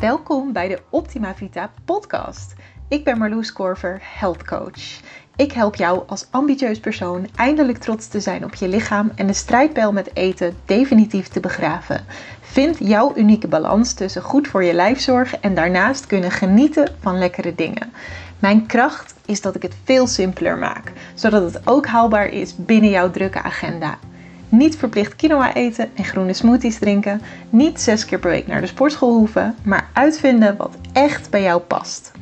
Welkom bij de Optima Vita podcast. Ik ben Marloes Korver, health coach. Ik help jou als ambitieus persoon eindelijk trots te zijn op je lichaam en de strijdpijl met eten definitief te begraven. Vind jouw unieke balans tussen goed voor je lijf zorgen en daarnaast kunnen genieten van lekkere dingen. Mijn kracht is dat ik het veel simpeler maak, zodat het ook haalbaar is binnen jouw drukke agenda. Niet verplicht quinoa eten en groene smoothies drinken. Niet zes keer per week naar de sportschool hoeven, maar uitvinden wat echt bij jou past.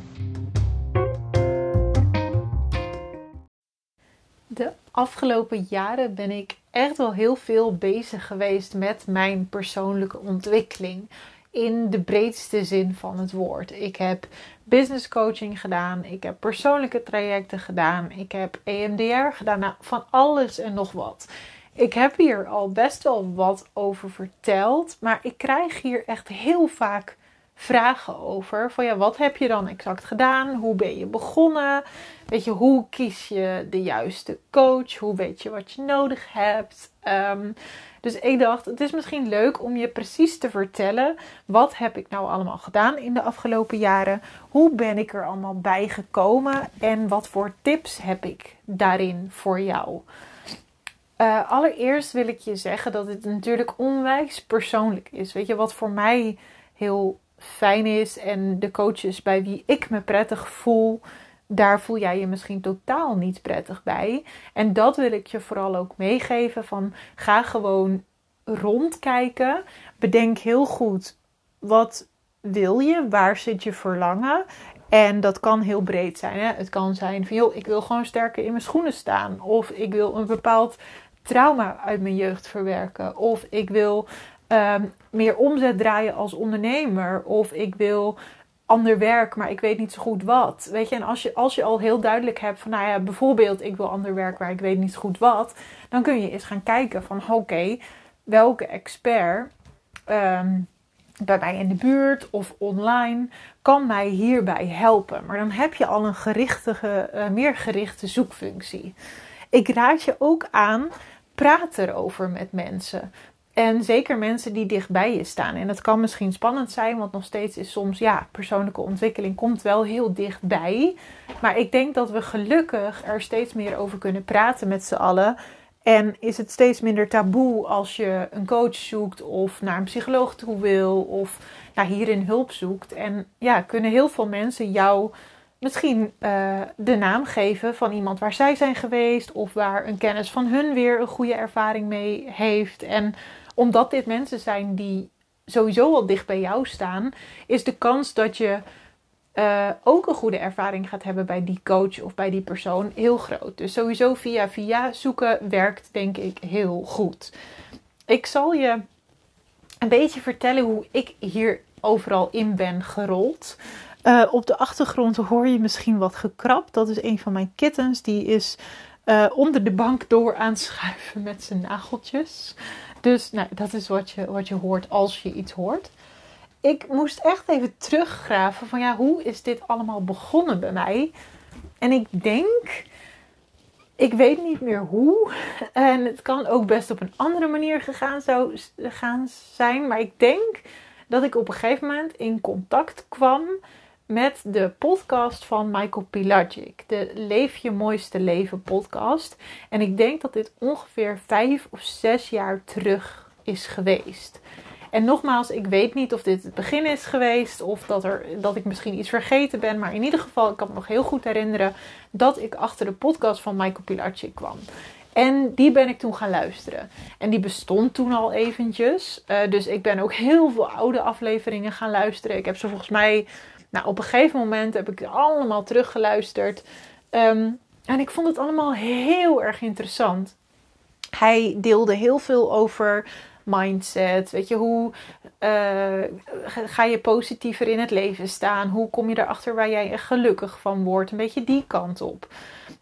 De afgelopen jaren ben ik echt wel heel veel bezig geweest met mijn persoonlijke ontwikkeling. In de breedste zin van het woord. Ik heb business coaching gedaan. Ik heb persoonlijke trajecten gedaan. Ik heb EMDR gedaan. Nou, van alles en nog wat. Ik heb hier al best wel wat over verteld, maar ik krijg hier echt heel vaak vragen over. Van ja, wat heb je dan exact gedaan? Hoe ben je begonnen? Weet je, hoe kies je de juiste coach? Hoe weet je wat je nodig hebt? Um, dus ik dacht, het is misschien leuk om je precies te vertellen. Wat heb ik nou allemaal gedaan in de afgelopen jaren? Hoe ben ik er allemaal bij gekomen? En wat voor tips heb ik daarin voor jou? Uh, allereerst wil ik je zeggen dat het natuurlijk onwijs persoonlijk is. Weet je, wat voor mij heel fijn is en de coaches bij wie ik me prettig voel, daar voel jij je misschien totaal niet prettig bij. En dat wil ik je vooral ook meegeven van ga gewoon rondkijken. Bedenk heel goed wat wil je, waar zit je verlangen en dat kan heel breed zijn. Hè? Het kan zijn van, joh, ik wil gewoon sterker in mijn schoenen staan. Of ik wil een bepaald trauma uit mijn jeugd verwerken. Of ik wil ehm, meer omzet draaien als ondernemer. Of ik wil ander werk, maar ik weet niet zo goed wat. Weet je, en als je, als je al heel duidelijk hebt van, nou ja, bijvoorbeeld, ik wil ander werk, maar ik weet niet zo goed wat. Dan kun je eens gaan kijken van, oké, welke expert ehm, bij mij in de buurt of online kan mij hierbij helpen. Maar dan heb je al een gerichte, uh, meer gerichte zoekfunctie. Ik raad je ook aan praat erover met mensen. En zeker mensen die dichtbij je staan. En dat kan misschien spannend zijn, want nog steeds is soms, ja, persoonlijke ontwikkeling komt wel heel dichtbij. Maar ik denk dat we gelukkig er steeds meer over kunnen praten met z'n allen. En is het steeds minder taboe als je een coach zoekt of naar een psycholoog toe wil of naar hierin hulp zoekt. En ja, kunnen heel veel mensen jou misschien uh, de naam geven van iemand waar zij zijn geweest of waar een kennis van hun weer een goede ervaring mee heeft. En omdat dit mensen zijn die sowieso al dicht bij jou staan, is de kans dat je uh, ook een goede ervaring gaat hebben bij die coach of bij die persoon heel groot. Dus sowieso via via zoeken werkt denk ik heel goed. Ik zal je een beetje vertellen hoe ik hier overal in ben gerold. Uh, op de achtergrond hoor je misschien wat gekrapt. Dat is een van mijn kittens. Die is uh, onder de bank door aan schuiven met zijn nageltjes. Dus nou, dat is wat je, wat je hoort als je iets hoort. Ik moest echt even teruggraven van ja, hoe is dit allemaal begonnen bij mij? En ik denk, ik weet niet meer hoe. En het kan ook best op een andere manier gegaan zou gaan zijn. Maar ik denk dat ik op een gegeven moment in contact kwam met de podcast van Michael Pilagic, de Leef je mooiste leven podcast. En ik denk dat dit ongeveer vijf of zes jaar terug is geweest. En nogmaals, ik weet niet of dit het begin is geweest of dat, er, dat ik misschien iets vergeten ben. Maar in ieder geval, ik kan me nog heel goed herinneren dat ik achter de podcast van Michael Pilacic kwam. En die ben ik toen gaan luisteren. En die bestond toen al eventjes. Uh, dus ik ben ook heel veel oude afleveringen gaan luisteren. Ik heb ze volgens mij nou, op een gegeven moment heb ik allemaal teruggeluisterd. Um, en ik vond het allemaal heel erg interessant. Hij deelde heel veel over mindset. Weet je, hoe uh, ga je positiever in het leven staan? Hoe kom je erachter waar jij gelukkig van wordt? Een beetje die kant op.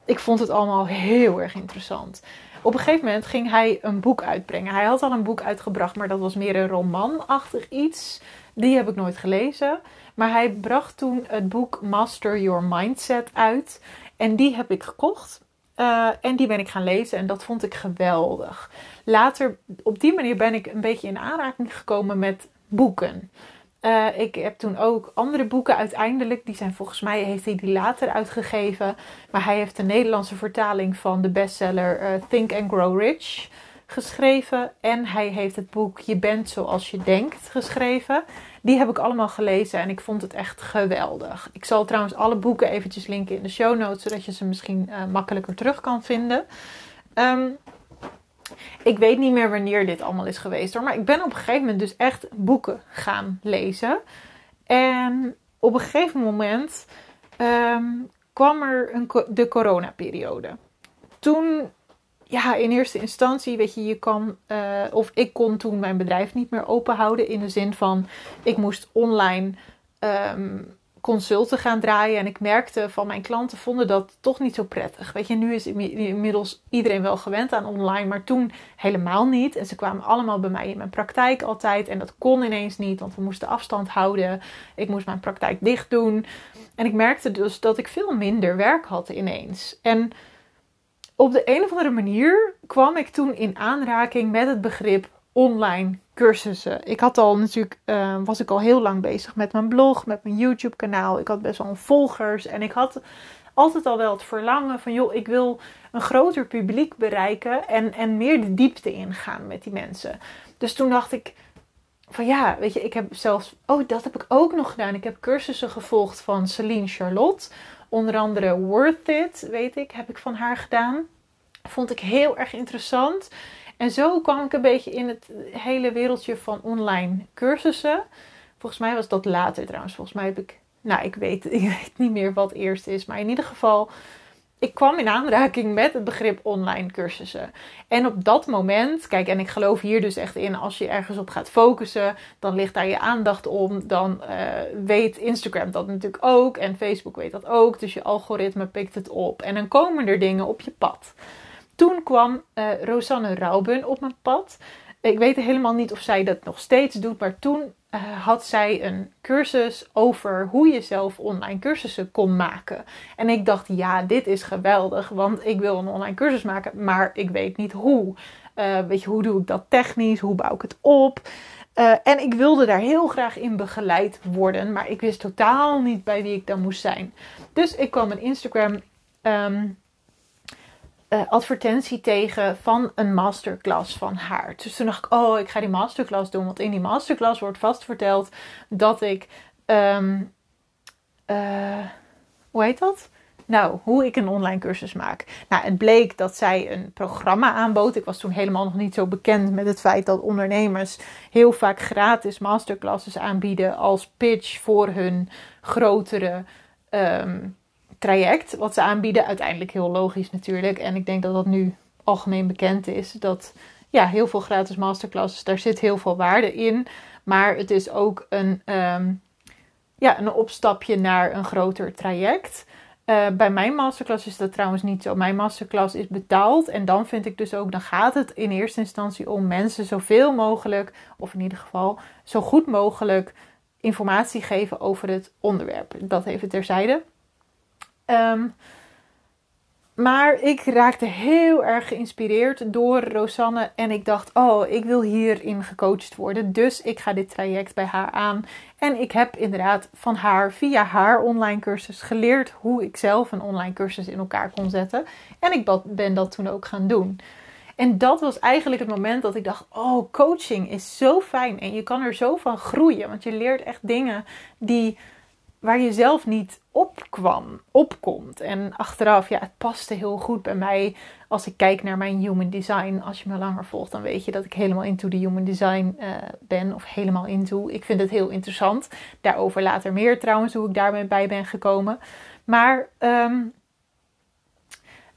Ik vond het allemaal heel erg interessant. Op een gegeven moment ging hij een boek uitbrengen. Hij had al een boek uitgebracht, maar dat was meer een romanachtig iets. Die heb ik nooit gelezen. Maar hij bracht toen het boek Master Your Mindset uit. En die heb ik gekocht. Uh, en die ben ik gaan lezen en dat vond ik geweldig. Later, op die manier ben ik een beetje in aanraking gekomen met boeken. Uh, ik heb toen ook andere boeken uiteindelijk. Die zijn volgens mij, heeft hij die later uitgegeven. Maar hij heeft de Nederlandse vertaling van de bestseller uh, Think and Grow Rich geschreven. En hij heeft het boek Je bent zoals je denkt geschreven. Die heb ik allemaal gelezen en ik vond het echt geweldig. Ik zal trouwens alle boeken eventjes linken in de show notes, zodat je ze misschien uh, makkelijker terug kan vinden. Um, ik weet niet meer wanneer dit allemaal is geweest hoor. Maar ik ben op een gegeven moment dus echt boeken gaan lezen. En op een gegeven moment um, kwam er een, de coronaperiode. Toen, ja, in eerste instantie, weet je, je kan, uh, of ik kon toen mijn bedrijf niet meer open houden. In de zin van, ik moest online um, consulten gaan draaien. En ik merkte van mijn klanten vonden dat toch niet zo prettig. Weet je, nu is inmiddels iedereen wel gewend aan online, maar toen helemaal niet. En ze kwamen allemaal bij mij in mijn praktijk altijd. En dat kon ineens niet, want we moesten afstand houden. Ik moest mijn praktijk dicht doen. En ik merkte dus dat ik veel minder werk had ineens. En op de een of andere manier kwam ik toen in aanraking met het begrip online cursussen. Ik had al natuurlijk, uh, was ik al heel lang bezig met mijn blog, met mijn YouTube kanaal. Ik had best wel volgers en ik had altijd al wel het verlangen van, joh, ik wil een groter publiek bereiken en, en meer de diepte ingaan met die mensen. Dus toen dacht ik van ja, weet je, ik heb zelfs, oh, dat heb ik ook nog gedaan. Ik heb cursussen gevolgd van Celine Charlotte. Onder andere Worth It, weet ik, heb ik van haar gedaan. Vond ik heel erg interessant. En zo kwam ik een beetje in het hele wereldje van online cursussen. Volgens mij was dat later trouwens. Volgens mij heb ik, nou ik weet, ik weet niet meer wat eerst is. Maar in ieder geval, ik kwam in aanraking met het begrip online cursussen. En op dat moment, kijk, en ik geloof hier dus echt in, als je ergens op gaat focussen, dan ligt daar je aandacht om. Dan uh, weet Instagram dat natuurlijk ook en Facebook weet dat ook. Dus je algoritme pikt het op. En dan komen er dingen op je pad. Toen kwam uh, Rosanne Rauben op mijn pad. Ik weet helemaal niet of zij dat nog steeds doet, maar toen uh, had zij een cursus over hoe je zelf online cursussen kon maken. En ik dacht, ja, dit is geweldig, want ik wil een online cursus maken, maar ik weet niet hoe. Uh, weet je, hoe doe ik dat technisch? Hoe bouw ik het op? Uh, en ik wilde daar heel graag in begeleid worden, maar ik wist totaal niet bij wie ik dan moest zijn. Dus ik kwam een Instagram um, uh, advertentie tegen van een masterclass van haar. Dus toen dacht ik, oh, ik ga die masterclass doen. Want in die masterclass wordt vast verteld dat ik. Um, uh, hoe heet dat? Nou, hoe ik een online cursus maak. Nou, het bleek dat zij een programma aanbood. Ik was toen helemaal nog niet zo bekend met het feit dat ondernemers heel vaak gratis masterclasses aanbieden als pitch voor hun grotere um, traject wat ze aanbieden. Uiteindelijk heel logisch natuurlijk. En ik denk dat dat nu algemeen bekend is. Dat ja, heel veel gratis masterclasses, daar zit heel veel waarde in. Maar het is ook een, um, ja, een opstapje naar een groter traject. Uh, bij mijn masterclass is dat trouwens niet zo. Mijn masterclass is betaald. En dan vind ik dus ook, dan gaat het in eerste instantie om mensen zoveel mogelijk, of in ieder geval zo goed mogelijk, informatie geven over het onderwerp. Dat even terzijde. Um, maar ik raakte heel erg geïnspireerd door Rosanne. En ik dacht, oh, ik wil hierin gecoacht worden. Dus ik ga dit traject bij haar aan. En ik heb inderdaad van haar, via haar online cursus, geleerd hoe ik zelf een online cursus in elkaar kon zetten. En ik ben dat toen ook gaan doen. En dat was eigenlijk het moment dat ik dacht: oh, coaching is zo fijn. En je kan er zo van groeien. Want je leert echt dingen die waar je zelf niet opkwam, opkomt. En achteraf, ja, het paste heel goed bij mij. Als ik kijk naar mijn human design, als je me langer volgt, dan weet je dat ik helemaal into de human design uh, ben. Of helemaal into. Ik vind het heel interessant. Daarover later meer trouwens, hoe ik daarmee bij ben gekomen. Maar um,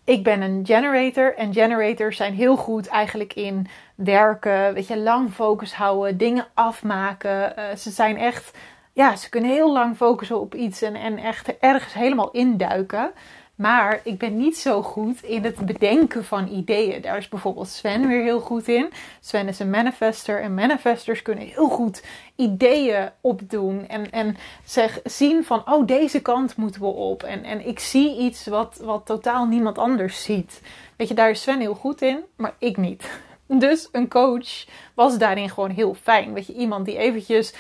ik ben een generator. En generators zijn heel goed eigenlijk in werken. Weet je, lang focus houden, dingen afmaken. Uh, ze zijn echt ja, ze kunnen heel lang focussen op iets en, en echt ergens helemaal induiken. Maar ik ben niet zo goed in het bedenken van ideeën. Daar is bijvoorbeeld Sven weer heel goed in. Sven is een manifester en manifestors kunnen heel goed ideeën opdoen. En, en zeg, zien van, oh, deze kant moeten we op. En, en ik zie iets wat, wat totaal niemand anders ziet. Weet je, daar is Sven heel goed in, maar ik niet. Dus een coach was daarin gewoon heel fijn. Weet je, iemand die eventjes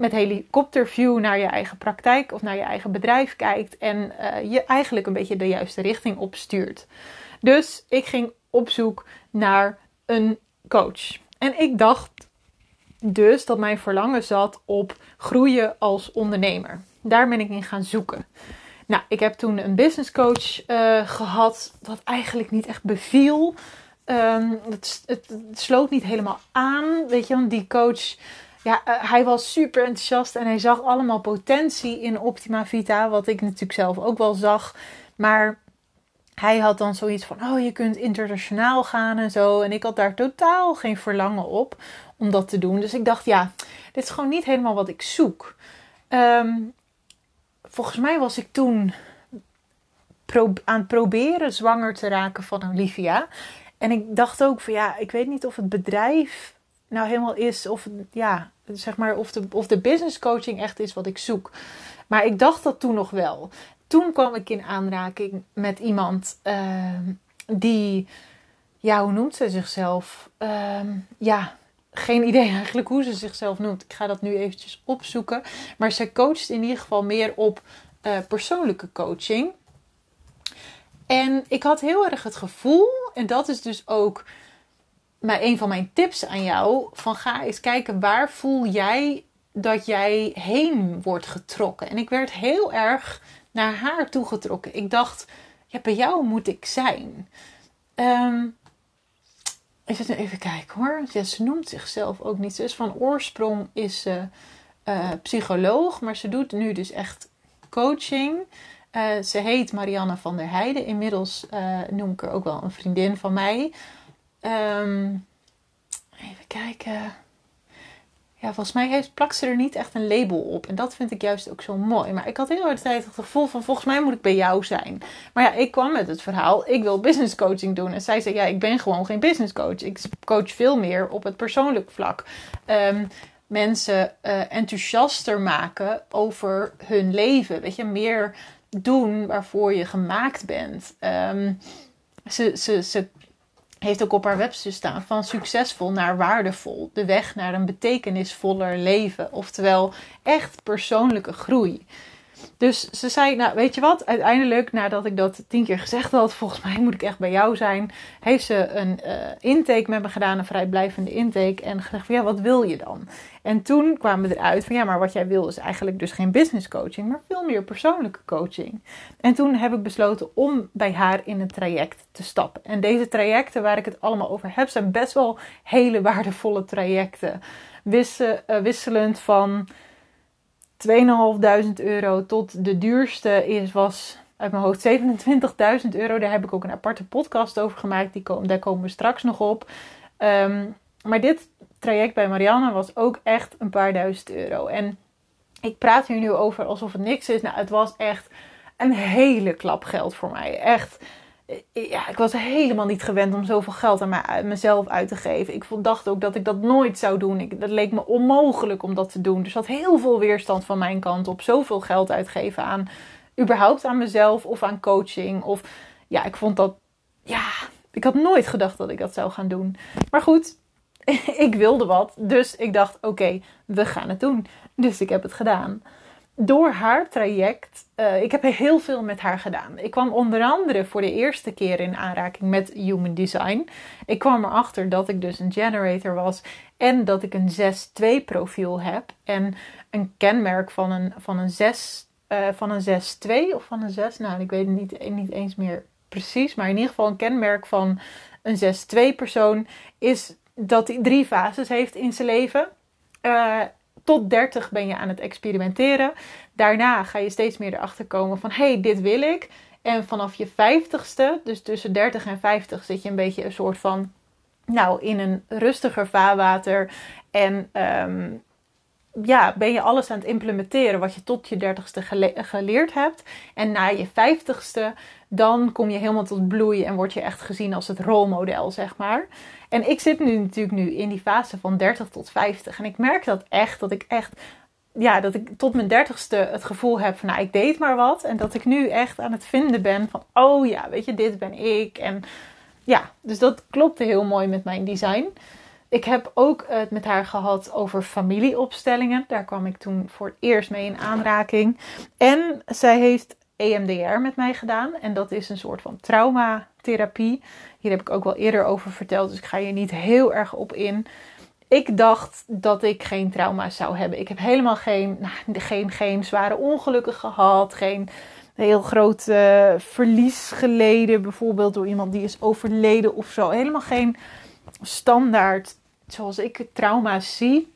met helikopterview naar je eigen praktijk of naar je eigen bedrijf kijkt en uh, je eigenlijk een beetje de juiste richting opstuurt. Dus ik ging op zoek naar een coach. En ik dacht dus dat mijn verlangen zat op groeien als ondernemer. Daar ben ik in gaan zoeken. Nou, ik heb toen een business coach uh, gehad, wat eigenlijk niet echt beviel. Um, het, het, het, sloot niet helemaal aan. Weet je, want die coach, ja, uh, hij was super enthousiast en hij zag allemaal potentie in Optima Vita, wat ik natuurlijk zelf ook wel zag. Maar hij had dan zoiets van: oh, je kunt internationaal gaan en zo. En ik had daar totaal geen verlangen op om dat te doen. Dus ik dacht: ja, dit is gewoon niet helemaal wat ik zoek. Um, volgens mij was ik toen aan het proberen zwanger te raken van Olivia. En ik dacht ook van ja, ik weet niet of het bedrijf nou helemaal is, of ja, zeg maar, of de, of de business coaching echt is wat ik zoek. Maar ik dacht dat toen nog wel. Toen kwam ik in aanraking met iemand uh, die, ja, hoe noemt ze zichzelf? Uh, ja, geen idee eigenlijk hoe ze zichzelf noemt. Ik ga dat nu eventjes opzoeken. Maar zij coacht in ieder geval meer op uh, persoonlijke coaching. En ik had heel erg het gevoel, en dat is dus ook maar een van mijn tips aan jou: van ga eens kijken waar voel jij dat jij heen wordt getrokken. En ik werd heel erg naar haar toegetrokken. Ik dacht, ja, bij jou moet ik zijn. Um, Even, even kijken hoor. Ze noemt zichzelf ook niet. Ze is van oorsprong is ze uh, psycholoog, maar ze doet nu dus echt coaching. Uh, ze heet Marianne van der Heijden. Inmiddels uh, noem ik er ook wel een vriendin van mij. Um, even kijken ja, volgens mij heeft, plakt ze er niet echt een label op. En dat vind ik juist ook zo mooi. Maar ik had heel erg tijd het gevoel van, volgens mij moet ik bij jou zijn. Maar ja, ik kwam met het verhaal, ik wil business coaching doen. En zij zei, ja, ik ben gewoon geen business coach. Ik coach veel meer op het persoonlijk vlak. Um, mensen uh, enthousiaster maken over hun leven. Weet je, meer doen waarvoor je gemaakt bent. Um, ze, ze, ze heeft ook op haar website staan van succesvol naar waardevol. De weg naar een betekenisvoller leven. Oftewel echt persoonlijke groei. Dus ze zei, nou weet je wat, uiteindelijk nadat ik dat tien keer gezegd had, volgens mij moet ik echt bij jou zijn, heeft ze een uh, intake met me gedaan, een vrijblijvende intake en gezegd van ja, wat wil je dan? En toen kwamen we eruit van ja, maar wat jij wil is eigenlijk dus geen business coaching, maar veel meer persoonlijke coaching. En toen heb ik besloten om bij haar in een traject te stappen. En deze trajecten waar ik het allemaal over heb, zijn best wel hele waardevolle trajecten. Uh, wisselend van 2.500 euro tot de duurste is, was uit mijn hoofd 27.000 euro. Daar heb ik ook een aparte podcast over gemaakt. Die komen, daar komen we straks nog op. Um, maar dit traject bij Marianne was ook echt een paar duizend euro. En ik praat hier nu over alsof het niks is. Nou, het was echt een hele klap geld voor mij. Echt ja, ik was helemaal niet gewend om zoveel geld aan mezelf uit te geven. Ik dacht ook dat ik dat nooit zou doen. Ik, dat leek me onmogelijk om dat te doen. Dus had heel veel weerstand van mijn kant op zoveel geld uitgeven aan überhaupt aan mezelf of aan coaching. Of ja, ik vond dat, ja, ik had nooit gedacht dat ik dat zou gaan doen. Maar goed, ik wilde wat. Dus ik dacht, oké, we gaan het doen. Dus ik heb het gedaan door haar traject, uh, ik heb heel veel met haar gedaan. Ik kwam onder andere voor de eerste keer in aanraking met human design. Ik kwam erachter dat ik dus een generator was en dat ik een 6-2 profiel heb. En een kenmerk van een, van een 6, uh, eh, van een 6-2 of van een 6, nou ik weet het niet, niet eens meer precies. Maar in ieder geval een kenmerk van een 6-2 persoon is dat hij drie fases heeft in zijn leven. Uh, tot 30 ben je aan het experimenteren. Daarna ga je steeds meer erachter komen van hey, dit wil ik. En vanaf je 50ste, dus tussen 30 en 50, zit je een beetje een soort van, nou, in een rustiger vaarwater. En ehm, ja, ben je alles aan het implementeren wat je tot je 30ste geleerd hebt. En na je 50ste, dan kom je helemaal tot bloei en word je echt gezien als het rolmodel, zeg maar. En ik zit nu natuurlijk nu in die fase van 30 tot 50. En ik merk dat echt, dat ik echt, ja, dat ik tot mijn 30ste het gevoel heb van, nou, ik deed maar wat. En dat ik nu echt aan het vinden ben van, oh ja, weet je, dit ben ik. En ja, dus dat klopte heel mooi met mijn design. Ik heb ook het met haar gehad over familieopstellingen. Daar kwam ik toen voor het eerst mee in aanraking. En zij heeft EMDR met mij gedaan. En dat is een soort van traumatherapie. Hier heb ik ook wel eerder over verteld, dus ik ga hier niet heel erg op in. Ik dacht dat ik geen trauma's zou hebben. Ik heb helemaal geen, nou, geen, geen zware ongelukken gehad. Geen heel groot uh, verlies geleden. Bijvoorbeeld door iemand die is overleden of zo. Helemaal geen standaard zoals ik trauma's zie.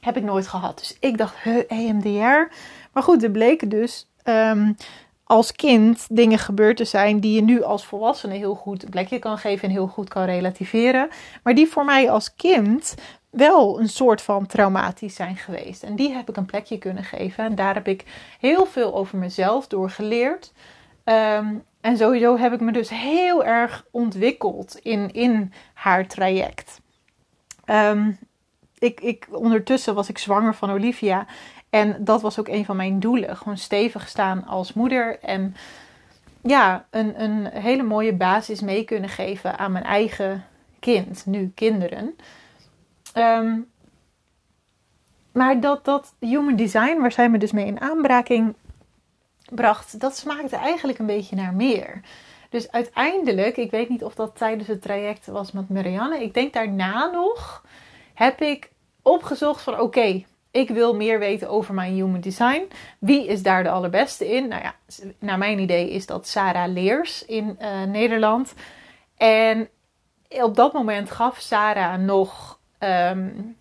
Heb ik nooit gehad. Dus ik dacht, huh, EMDR. Maar goed, er bleken dus um, als kind dingen gebeurd te zijn die je nu als volwassene heel goed een plekje kan geven en heel goed kan relativeren. Maar die voor mij als kind wel een soort van traumatisch zijn geweest. En die heb ik een plekje kunnen geven. En daar heb ik heel veel over mezelf door geleerd. Um, en sowieso heb ik me dus heel erg ontwikkeld in, in haar traject. Um, ik, ik, ondertussen was ik zwanger van Olivia. En dat was ook een van mijn doelen. Gewoon stevig staan als moeder. En ja, een, een hele mooie basis mee kunnen geven aan mijn eigen kind, nu kinderen. Um, maar dat, dat human design, waar zij me dus mee in aanbraking bracht, dat smaakte eigenlijk een beetje naar meer. Dus uiteindelijk, ik weet niet of dat tijdens het traject was met Marianne. Ik denk daarna nog heb ik opgezocht van oké, ik wil meer weten over mijn human design. Wie is daar de allerbeste in? Nou ja, naar mijn idee is dat Sarah Leers in uh, Nederland. En op dat moment gaf Sarah nog um,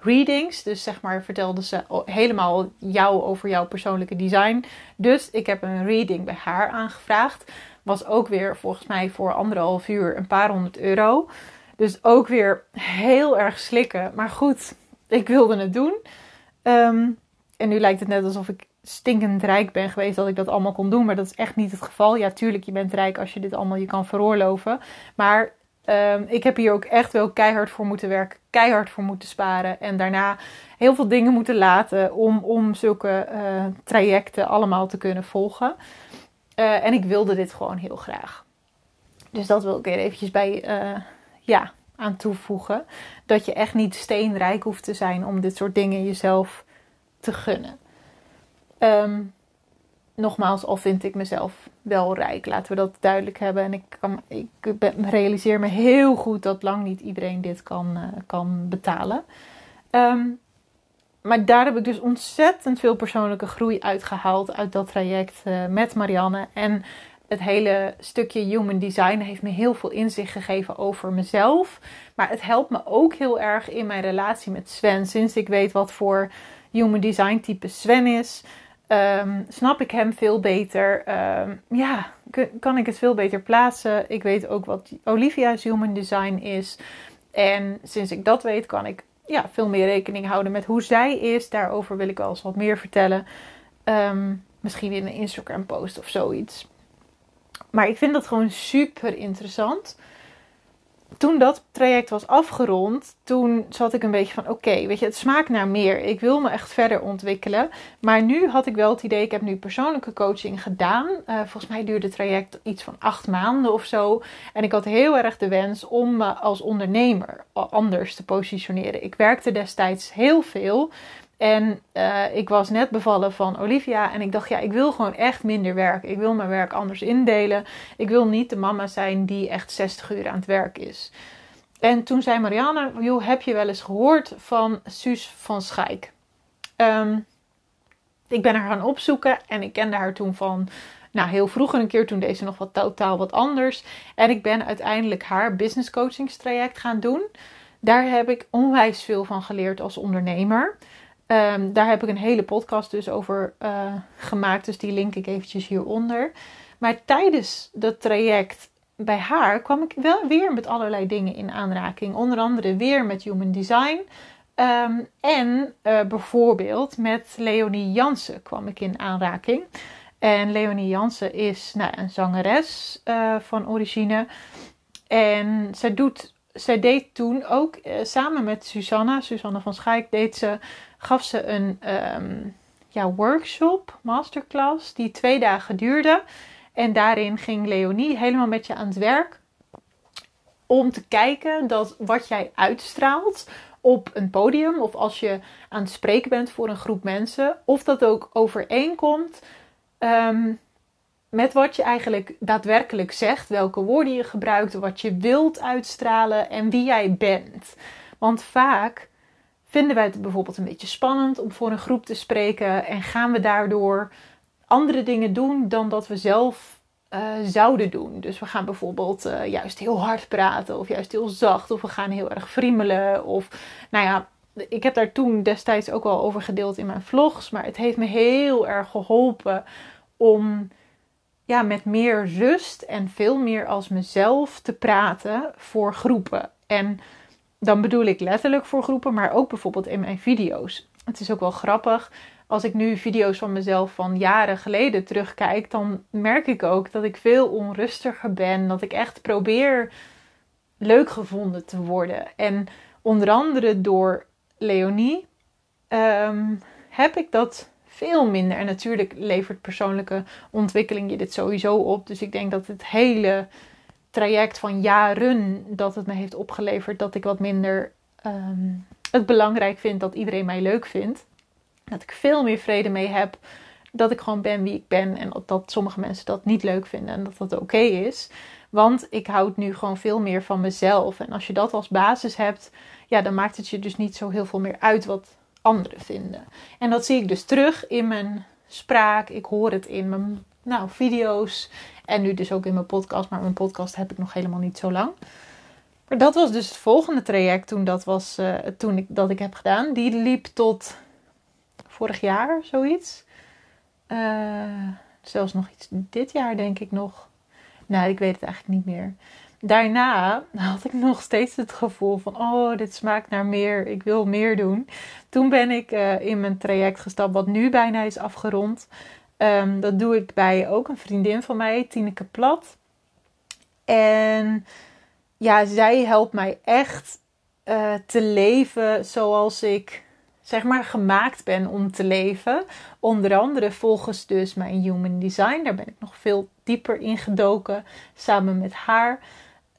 readings. Dus zeg maar vertelde ze helemaal jou over jouw persoonlijke design. Dus ik heb een reading bij haar aangevraagd. Was ook weer volgens mij voor anderhalf uur een paar honderd euro. Dus ook weer heel erg slikken. Maar goed, ik wilde het doen. Ehm, en nu lijkt het net alsof ik stinkend rijk ben geweest dat ik dat allemaal kon doen. Maar dat is echt niet het geval. Ja, tuurlijk, je bent rijk als je dit allemaal je kan veroorloven. Maar um, ik heb hier ook echt wel keihard voor moeten werken. Keihard voor moeten sparen. En daarna heel veel dingen moeten laten om, om zulke uh, trajecten allemaal te kunnen volgen. Uh, en ik wilde dit gewoon heel graag. Dus dat wil ik er eventjes bij uh, ja, aan toevoegen. Dat je echt niet steenrijk hoeft te zijn om dit soort dingen jezelf te gunnen. Um, nogmaals, al vind ik mezelf wel rijk, laten we dat duidelijk hebben. En ik, ik realiseer me heel goed dat lang niet iedereen dit kan, uh, kan betalen. Um, maar daar heb ik dus ontzettend veel persoonlijke groei uitgehaald uit dat traject uh, met Marianne. En het hele stukje human design heeft me heel veel inzicht gegeven over mezelf. Maar het helpt me ook heel erg in mijn relatie met Sven. Sinds ik weet wat voor human design type Sven is, um, snap ik hem veel beter. Um, ja, kan ik het veel beter plaatsen. Ik weet ook wat Olivia's human design is. En sinds ik dat weet, kan ik ja, veel meer rekening houden met hoe zij is. Daarover wil ik wel eens wat meer vertellen. Um, misschien in een Instagram post of zoiets. Maar ik vind dat gewoon super interessant. Toen dat traject was afgerond, toen zat ik een beetje van: oké, weet je, het smaakt naar meer. Ik wil me echt verder ontwikkelen. Maar nu had ik wel het idee, ik heb nu persoonlijke coaching gedaan. Uh, volgens mij duurde het traject iets van acht maanden of zo. En ik had heel erg de wens om me als ondernemer anders te positioneren. Ik werkte destijds heel veel. En uh, ik was net bevallen van Olivia. En ik dacht, ja, ik wil gewoon echt minder werk. Ik wil mijn werk anders indelen. Ik wil niet de mama zijn die echt 60 uur aan het werk is. En toen zei Marianne, joh, heb je wel eens gehoord van Suus van Schaik? Um, ik ben haar gaan opzoeken en ik kende haar toen van, nou heel vroeger een keer, toen deze nog wat totaal wat anders. En ik ben uiteindelijk haar business coachingstraject gaan doen. Daar heb ik onwijs veel van geleerd als ondernemer. Um, daar heb ik een hele podcast dus over uh, gemaakt. Dus die link ik eventjes hieronder. Maar tijdens dat traject bij haar kwam ik wel weer met allerlei dingen in aanraking. Onder andere weer met human design. Um, en uh, bijvoorbeeld met Leonie Jansen kwam ik in aanraking. En Leonie Jansen is nou, een zangeres uh, van origine. En zij, doet, zij deed toen ook samen met Susanna, Susanna van Schaik, deed ze gaf ze een um, ja, workshop, masterclass, die twee dagen duurde. En daarin ging Leonie helemaal met je aan het werk om te kijken dat wat jij uitstraalt op een podium of als je aan het spreken bent voor een groep mensen, of dat ook overeenkomt um, met wat je eigenlijk daadwerkelijk zegt, welke woorden je gebruikt, wat je wilt uitstralen en wie jij bent. Want vaak vinden wij het bijvoorbeeld een beetje spannend om voor een groep te spreken en gaan we daardoor andere dingen doen dan dat we zelf uh, zouden doen. Dus we gaan bijvoorbeeld uh, juist heel hard praten of juist heel zacht of we gaan heel erg friemelen of nou ja, ik heb daar toen destijds ook al over gedeeld in mijn vlogs, maar het heeft me heel erg geholpen om ja, met meer rust en veel meer als mezelf te praten voor groepen. En dan bedoel ik letterlijk voor groepen, maar ook bijvoorbeeld in mijn video's. Het is ook wel grappig. Als ik nu video's van mezelf van jaren geleden terugkijk, dan merk ik ook dat ik veel onrustiger ben. Dat ik echt probeer leuk gevonden te worden. En onder andere door Leonie ehm, heb ik dat veel minder. En natuurlijk levert persoonlijke ontwikkeling je dit sowieso op. Dus ik denk dat het hele traject van jaren dat het me heeft opgeleverd dat ik wat minder ehm, het belangrijk vind dat iedereen mij leuk vindt. Dat ik veel meer vrede mee heb dat ik gewoon ben wie ik ben en dat sommige mensen dat niet leuk vinden en dat dat oké is. Want ik houd nu gewoon veel meer van mezelf. En als je dat als basis hebt, ja, dan maakt het je dus niet zo heel veel meer uit wat anderen vinden. En dat zie ik dus terug in mijn spraak. Ik hoor het in mijn nou, video's en nu dus ook in mijn podcast. Maar mijn podcast heb ik nog helemaal niet zo lang. Maar dat was dus het volgende traject toen dat, was, uh, toen ik, dat ik heb gedaan. Die liep tot vorig jaar, zoiets. Uh, zelfs nog iets dit jaar, denk ik nog. Nou, ik weet het eigenlijk niet meer daarna had ik nog steeds het gevoel van: oh, dit smaakt naar meer. Ik wil meer doen. Toen ben ik uh, in mijn traject gestapt, wat nu bijna is afgerond. Um, dat doe ik bij ook een vriendin van mij, Tineke Plat. En ja, zij helpt mij echt uh, te leven zoals ik zeg maar gemaakt ben om te leven. Onder andere volgens dus mijn human design. Daar ben ik nog veel dieper in gedoken samen met haar.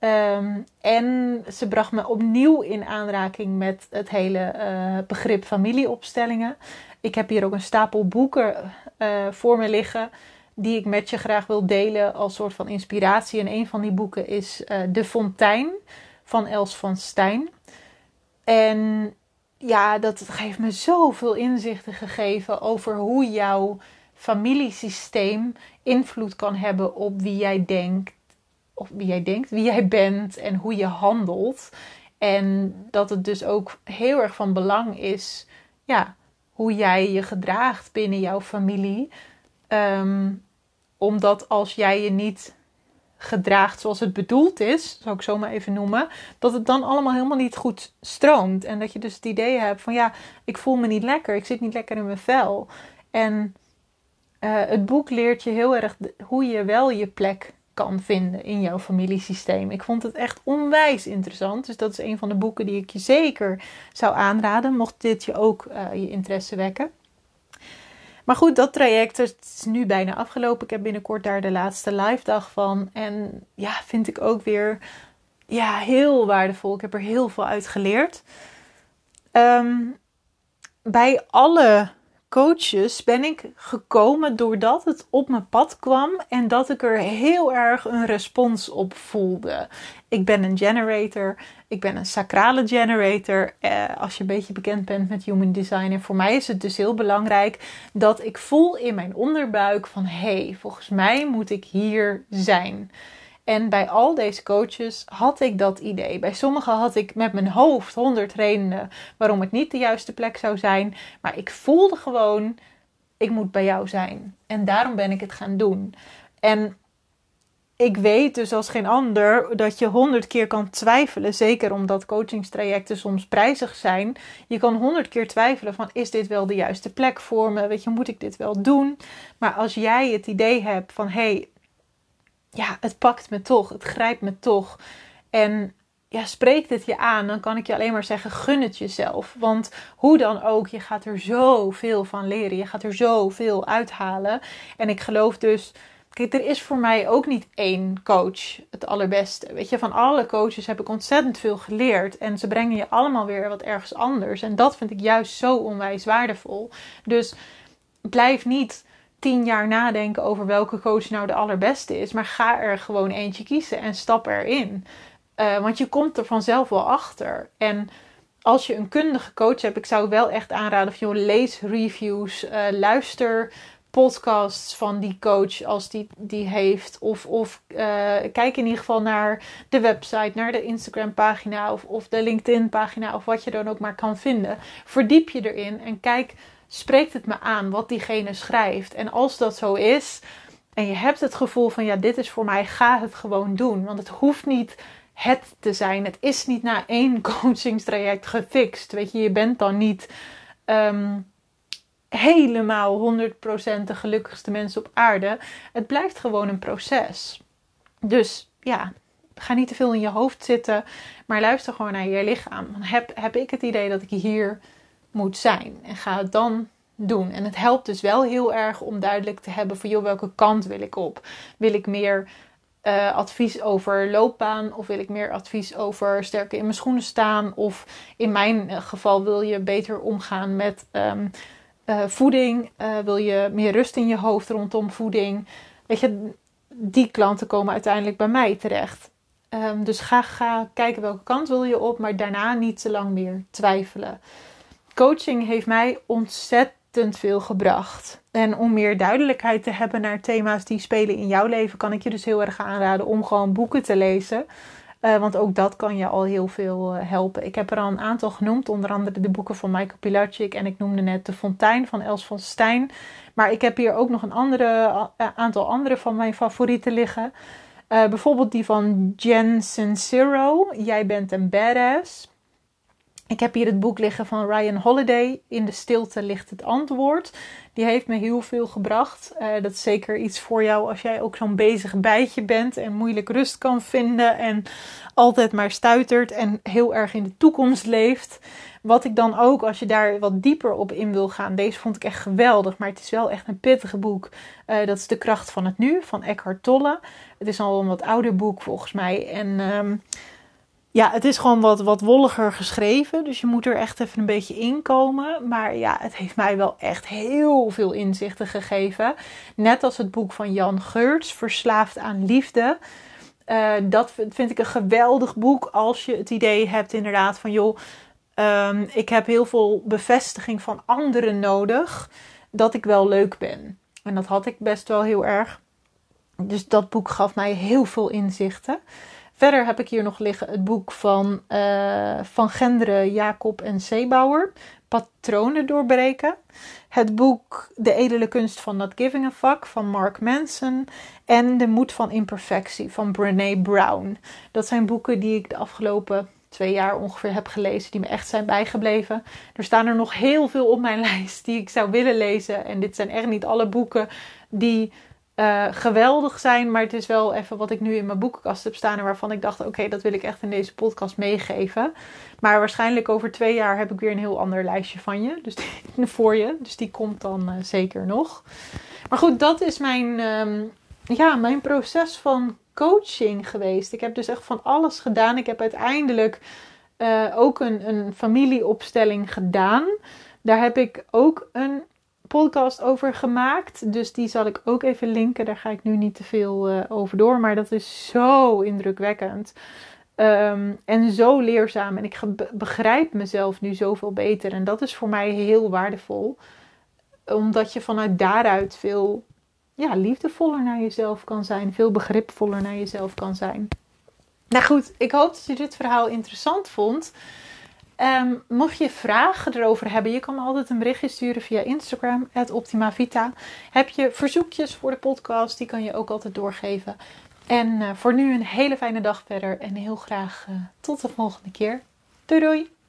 Ehm, en ze bracht me opnieuw in aanraking met het hele uh, begrip familieopstellingen. Ik heb hier ook een stapel boeken uh, voor me liggen die ik met je graag wil delen als soort van inspiratie. En een van die boeken is uh, De Fontein van Els van Stijn. En ja, dat heeft me zoveel inzichten gegeven over hoe jouw familiesysteem invloed kan hebben op wie jij denkt of wie jij denkt, wie jij bent en hoe je handelt. En dat het dus ook heel erg van belang is, ja, hoe jij je gedraagt binnen jouw familie. Um, omdat als jij je niet gedraagt zoals het bedoeld is, zou ik zo maar even noemen, dat het dan allemaal helemaal niet goed stroomt. En dat je dus het idee hebt van ja, ik voel me niet lekker, ik zit niet lekker in mijn vel. En uh, het boek leert je heel erg hoe je wel je plek kan vinden in jouw familiesysteem. Ik vond het echt onwijs interessant. Dus dat is een van de boeken die ik je zeker zou aanraden, mocht dit je ook uh, je interesse wekken. Maar goed, dat traject is nu bijna afgelopen. Ik heb binnenkort daar de laatste live dag van. En ja, vind ik ook weer ja, heel waardevol. Ik heb er heel veel uit geleerd. Um, bij alle coaches ben ik gekomen doordat het op mijn pad kwam en dat ik er heel erg een respons op voelde. Ik ben een generator, ik ben een sacrale generator. Eh, als je een beetje bekend bent met human design. En voor mij is het dus heel belangrijk dat ik voel in mijn onderbuik van hé, hey, volgens mij moet ik hier zijn. En bij al deze coaches had ik dat idee. Bij sommigen had ik met mijn hoofd honderd redenen waarom het niet de juiste plek zou zijn. Maar ik voelde gewoon, ik moet bij jou zijn. En daarom ben ik het gaan doen. En ik weet dus als geen ander dat je honderd keer kan twijfelen. Zeker omdat coachingstrajecten soms prijzig zijn. Je kan honderd keer twijfelen van is dit wel de juiste plek voor me? Weet je, moet ik dit wel doen? Maar als jij het idee hebt van hé, hey, ja, het pakt me toch, het grijpt me toch. En ja, spreekt het je aan, dan kan ik je alleen maar zeggen: gun het jezelf. Want hoe dan ook, je gaat er zoveel van leren. Je gaat er zoveel uithalen. En ik geloof dus Kijk, er is voor mij ook niet één coach het allerbeste. Weet je, van alle coaches heb ik ontzettend veel geleerd. En ze brengen je allemaal weer wat ergens anders. En dat vind ik juist zo onwijs waardevol. Dus blijf niet tien jaar nadenken over welke coach nou de allerbeste is. Maar ga er gewoon eentje kiezen en stap erin. Uh, want je komt er vanzelf wel achter. En als je een kundige coach hebt, ik zou wel echt aanraden van joh, lees reviews, uh, luister podcasts van die coach als die die heeft. Of, of uh, kijk in ieder geval naar de website, naar de Instagram pagina of, of de LinkedIn pagina of wat je dan ook maar kan vinden. Verdiep je erin en kijk, spreekt het me aan wat diegene schrijft. En als dat zo is en je hebt het gevoel van ja, dit is voor mij, ga het gewoon doen. Want het hoeft niet het te zijn. Het is niet na één coachingstraject gefixt. Weet je, je bent dan niet... Um, helemaal 100% de gelukkigste mensen op aarde. Het blijft gewoon een proces. Dus ja, ga niet te veel in je hoofd zitten, maar luister gewoon naar je lichaam. Heb, heb ik het idee dat ik hier moet zijn en ga het dan doen. En het helpt dus wel heel erg om duidelijk te hebben voor joh, welke kant wil ik op? Wil ik meer uh, advies over loopbaan of wil ik meer advies over sterker in mijn schoenen staan? Of in mijn geval wil je beter omgaan met um, uh, voeding? Wil je meer rust in je hoofd rondom voeding? Weet je, die klanten komen uiteindelijk bij mij terecht. Um, dus ga, ga kijken welke kant wil je op, maar daarna niet te lang meer twijfelen. Coaching heeft mij ontzettend veel gebracht. En om meer duidelijkheid te hebben naar thema's die spelen in jouw leven, kan ik je dus heel erg aanraden om gewoon boeken te lezen. Uh, want ook dat kan je al heel veel uh, helpen. Ik heb er al een aantal genoemd, onder andere de boeken van Michael Pilarczyk en ik noemde net De Fontein van Els van Stijn. Maar ik heb hier ook nog een andere, uh, aantal andere van mijn favorieten liggen. bijvoorbeeld die van Jen Sincero, Jij bent een badass. Ik heb hier het boek liggen van Ryan Holiday. In de stilte ligt het antwoord. Die heeft me heel veel gebracht. Uh, dat is zeker iets voor jou als jij ook zo'n bezig bijtje bent en moeilijk rust kan vinden en altijd maar stuitert en heel erg in de toekomst leeft. Wat ik dan ook, als je daar wat dieper op in wil gaan, deze vond ik echt geweldig, maar het is wel echt een pittige boek. Uh, dat is De Kracht van het Nu van Eckhart Tolle. Het is al een wat ouder boek volgens mij. En um, ja, het is gewoon wat, wat wolliger geschreven. Dus je moet er echt even een beetje in komen. Maar ja, het heeft mij wel echt heel veel inzichten gegeven. Net als het boek van Jan Geurts, Verslaafd aan Liefde. Uh, dat vind ik een geweldig boek als je het idee hebt inderdaad van joh, um, ik heb heel veel bevestiging van anderen nodig dat ik wel leuk ben. En dat had ik best wel heel erg. Dus dat boek gaf mij heel veel inzichten. Verder heb ik hier nog liggen het boek van uh, Van Genderen, Jacob en Zeebouwer. Patronen doorbreken. Het boek De edele kunst van Not Giving a Fuck van Mark Manson. En De moed van imperfectie van Brene Brown. Dat zijn boeken die ik de afgelopen twee jaar ongeveer heb gelezen, die me echt zijn bijgebleven. Er staan er nog heel veel op mijn lijst die ik zou willen lezen. En dit zijn echt niet alle boeken die uh, geweldig zijn. Maar het is wel even wat ik nu in mijn boekenkast heb staan. En waarvan ik dacht: oké, dat wil ik echt in deze podcast meegeven. Maar waarschijnlijk over twee jaar heb ik weer een heel ander lijstje van je. Dus voor je. Dus die komt dan uh, zeker nog. Maar goed, dat is mijn, um, ja, mijn proces van coaching geweest. Ik heb dus echt van alles gedaan. Ik heb uiteindelijk uh, ook een, een familieopstelling gedaan. Daar heb ik ook een podcast over gemaakt. Dus die zal ik ook even linken. Daar ga ik nu niet te veel uh, over door. Maar dat is zo indrukwekkend. Um, en zo leerzaam. En ik begrijp mezelf nu zoveel beter. En dat is voor mij heel waardevol. Omdat je vanuit daaruit veel ja, liefdevoller naar jezelf kan zijn. Veel begripvoller naar jezelf kan zijn. Nou goed, ik hoop dat je dit verhaal interessant vond. Um, mocht je vragen erover hebben, je kan me altijd een berichtje sturen via Instagram, OptimaVita. Heb je verzoekjes voor de podcast, die kan je ook altijd doorgeven. En uh, voor nu een hele fijne dag verder en heel graag uh, tot de volgende keer. Doei doei!